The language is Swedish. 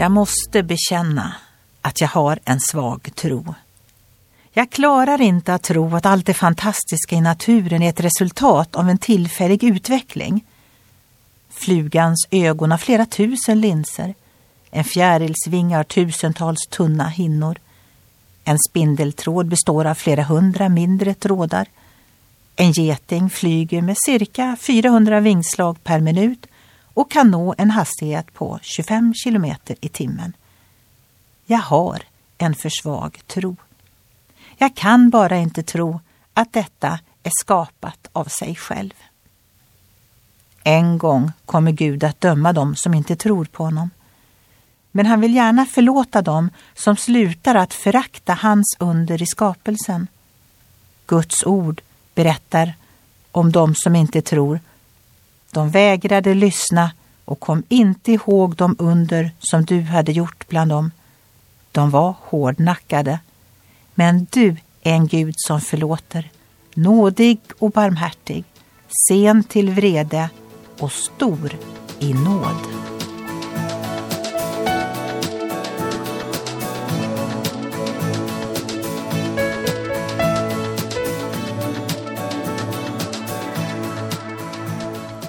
Jag måste bekänna att jag har en svag tro. Jag klarar inte att tro att allt det fantastiska i naturen är ett resultat av en tillfällig utveckling. Flugans ögon har flera tusen linser. En fjärilsvinge har tusentals tunna hinnor. En spindeltråd består av flera hundra mindre trådar. En geting flyger med cirka 400 vingslag per minut och kan nå en hastighet på 25 kilometer i timmen. Jag har en för svag tro. Jag kan bara inte tro att detta är skapat av sig själv. En gång kommer Gud att döma dem som inte tror på honom. Men han vill gärna förlåta dem som slutar att förakta hans under i skapelsen. Guds ord berättar om dem som inte tror. De vägrade lyssna och kom inte ihåg de under som du hade gjort bland dem. De var hårdnackade. Men du är en Gud som förlåter, nådig och barmhärtig, sen till vrede och stor i nåd.